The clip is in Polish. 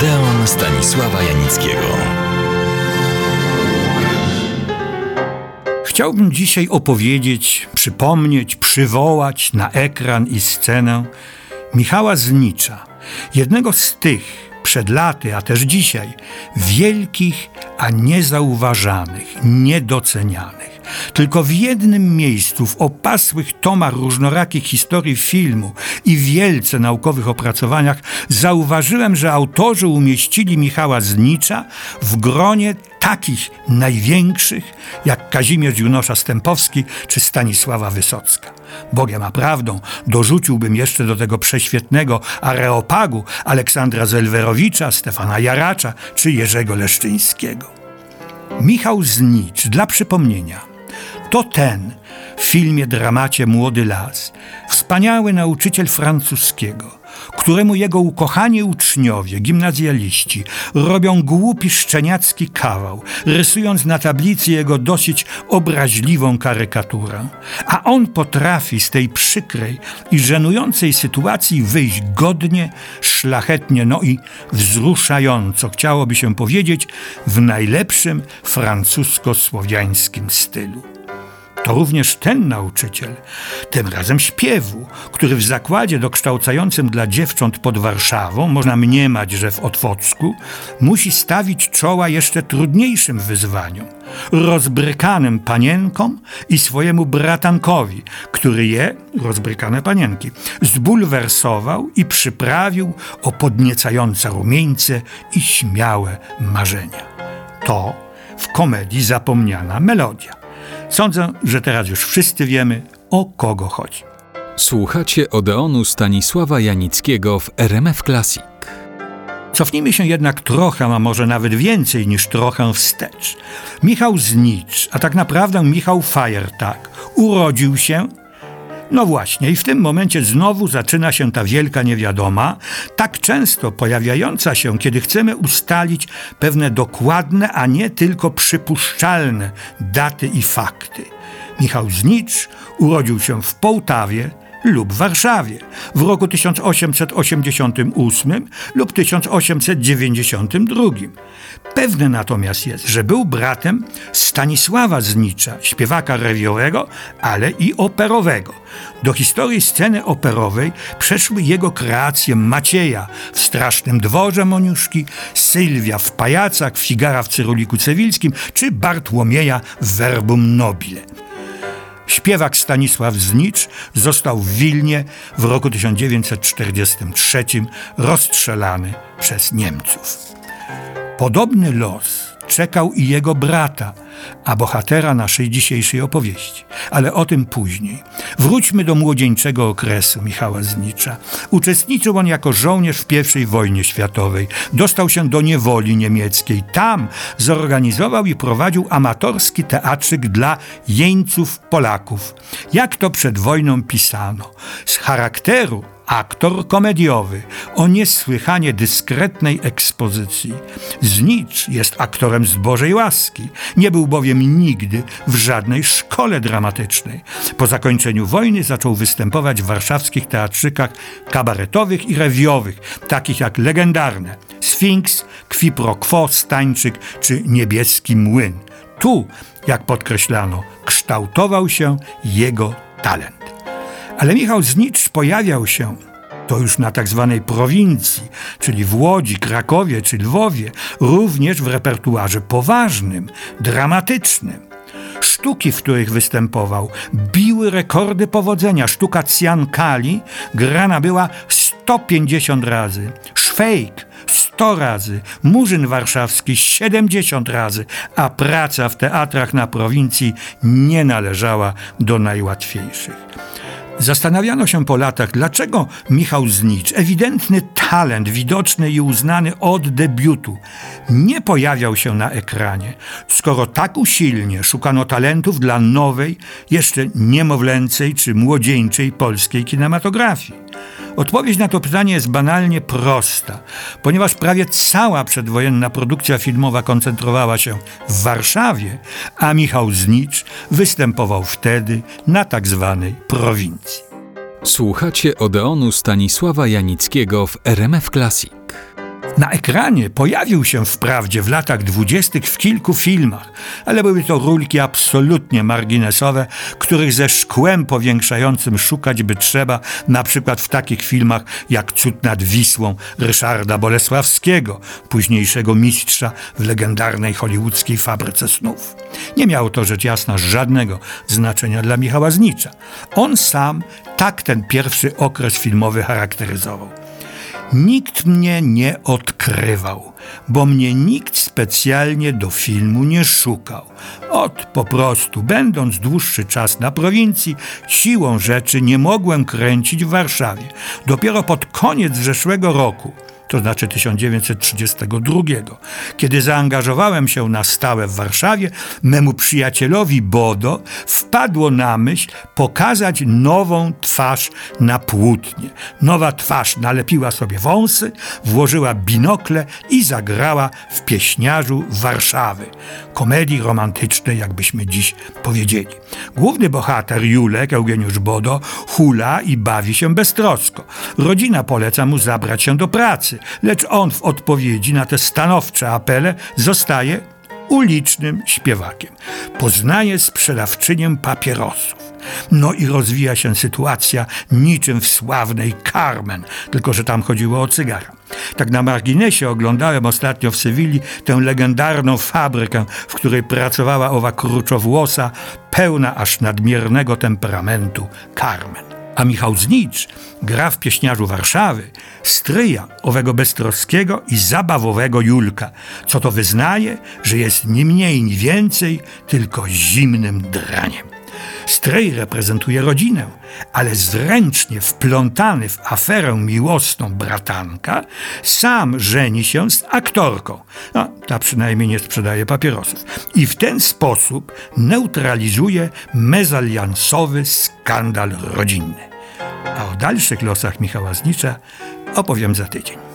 Odeon Stanisława Janickiego. Chciałbym dzisiaj opowiedzieć, przypomnieć, przywołać na ekran i scenę Michała Znicza, jednego z tych przed laty, a też dzisiaj, wielkich, a niezauważanych, niedocenianych. Tylko w jednym miejscu, w opasłych tomach różnorakich historii filmu i wielce naukowych opracowaniach, zauważyłem, że autorzy umieścili Michała Znicza w gronie takich największych jak Kazimierz Junosza Stępowski czy Stanisława Wysocka. Bogiem a prawdą dorzuciłbym jeszcze do tego prześwietnego areopagu Aleksandra Zelwerowicza, Stefana Jaracza czy Jerzego Leszczyńskiego. Michał Znicz, dla przypomnienia, to ten w filmie dramacie Młody Las, wspaniały nauczyciel francuskiego, któremu jego ukochani uczniowie, gimnazjaliści, robią głupi szczeniacki kawał, rysując na tablicy jego dosyć obraźliwą karykaturę. A on potrafi z tej przykrej i żenującej sytuacji wyjść godnie, szlachetnie, no i wzruszająco, chciałoby się powiedzieć, w najlepszym francusko-słowiańskim stylu. To również ten nauczyciel, tym razem śpiewu, który w zakładzie dokształcającym dla dziewcząt pod Warszawą, można mniemać, że w Otwocku, musi stawić czoła jeszcze trudniejszym wyzwaniom rozbrykanym panienkom i swojemu bratankowi, który je, rozbrykane panienki, zbulwersował i przyprawił o podniecające rumieńce i śmiałe marzenia. To w komedii zapomniana melodia. Sądzę, że teraz już wszyscy wiemy, o kogo chodzi. Słuchacie Odeonu Stanisława Janickiego w RMF Classic. Cofnijmy się jednak trochę, a może nawet więcej niż trochę wstecz. Michał Znicz, a tak naprawdę Michał Fajertak, urodził się no właśnie, i w tym momencie znowu zaczyna się ta wielka niewiadoma, tak często pojawiająca się, kiedy chcemy ustalić pewne dokładne, a nie tylko przypuszczalne daty i fakty. Michał Znicz urodził się w Połtawie lub Warszawie w roku 1888 lub 1892. Pewne natomiast jest, że był bratem Stanisława Znicza, śpiewaka rewiowego, ale i operowego. Do historii sceny operowej przeszły jego kreacje Macieja w Strasznym Dworze Moniuszki, Sylwia w Pajacach, Figara w Cyruliku Cewilskim czy Bartłomieja w Verbum Nobile. Śpiewak Stanisław Znicz został w Wilnie w roku 1943 rozstrzelany przez Niemców. Podobny los czekał i jego brata, a bohatera naszej dzisiejszej opowieści. Ale o tym później. Wróćmy do młodzieńczego okresu Michała Znicza. Uczestniczył on jako żołnierz w I wojnie światowej. Dostał się do niewoli niemieckiej. Tam zorganizował i prowadził amatorski teatrzyk dla jeńców Polaków. Jak to przed wojną pisano. Z charakteru aktor komediowy o niesłychanie dyskretnej ekspozycji. Znicz jest aktorem z Bożej łaski. Nie był bowiem nigdy w żadnej szkole dramatycznej. Po zakończeniu wojny zaczął występować w warszawskich teatrzykach kabaretowych i rewiowych, takich jak legendarne Sfinks, Kwi pro quo, Stańczyk czy Niebieski Młyn. Tu, jak podkreślano, kształtował się jego talent. Ale Michał Znicz pojawiał się to już na tak zwanej prowincji, czyli w Łodzi, Krakowie czy Lwowie, również w repertuarze poważnym, dramatycznym. Sztuki, w których występował, biły rekordy powodzenia. Sztuka Ciankali grana była 150 razy, Szwejk 100 razy, Murzyn Warszawski 70 razy, a praca w teatrach na prowincji nie należała do najłatwiejszych. Zastanawiano się po latach, dlaczego Michał Znicz, ewidentny talent, widoczny i uznany od debiutu, nie pojawiał się na ekranie, skoro tak usilnie szukano talentów dla nowej, jeszcze niemowlęcej czy młodzieńczej polskiej kinematografii. Odpowiedź na to pytanie jest banalnie prosta, ponieważ prawie cała przedwojenna produkcja filmowa koncentrowała się w Warszawie, a Michał Znicz występował wtedy na tak zwanej prowincji. Słuchacie Odeonu Stanisława Janickiego w RMF Classic. Na ekranie pojawił się wprawdzie w latach dwudziestych w kilku filmach, ale były to rulki absolutnie marginesowe, których ze szkłem powiększającym szukać by trzeba na przykład w takich filmach jak Cud nad Wisłą Ryszarda Bolesławskiego, późniejszego mistrza w legendarnej hollywoodzkiej fabryce snów. Nie miało to rzecz jasna żadnego znaczenia dla Michała Znicza. On sam tak ten pierwszy okres filmowy charakteryzował. Nikt mnie nie odkrywał, bo mnie nikt specjalnie do filmu nie szukał. Ot po prostu, będąc dłuższy czas na prowincji, siłą rzeczy nie mogłem kręcić w Warszawie. Dopiero pod koniec zeszłego roku to znaczy 1932, kiedy zaangażowałem się na stałe w Warszawie, memu przyjacielowi Bodo wpadło na myśl pokazać nową twarz na płótnie. Nowa twarz nalepiła sobie wąsy, włożyła binokle i zagrała w pieśniarzu Warszawy. Komedii romantycznej, jakbyśmy dziś powiedzieli. Główny bohater Julek, Eugeniusz Bodo, hula i bawi się beztrosko. Rodzina poleca mu zabrać się do pracy lecz on w odpowiedzi na te stanowcze apele zostaje ulicznym śpiewakiem. Poznaje sprzedawczynię papierosów. No i rozwija się sytuacja niczym w sławnej Carmen, tylko że tam chodziło o cygara. Tak na marginesie oglądałem ostatnio w Sewilli tę legendarną fabrykę, w której pracowała owa kruczowłosa, pełna aż nadmiernego temperamentu Carmen a Michał Znicz gra w pieśniarzu Warszawy stryja owego beztroskiego i zabawowego Julka, co to wyznaje, że jest ni mniej, ni więcej, tylko zimnym draniem. Stryj reprezentuje rodzinę, ale zręcznie wplątany w aferę miłosną bratanka, sam żeni się z aktorką. No, ta przynajmniej nie sprzedaje papierosów. I w ten sposób neutralizuje mezaliansowy skandal rodzinny. A o dalszych losach Michała Znicza opowiem za tydzień.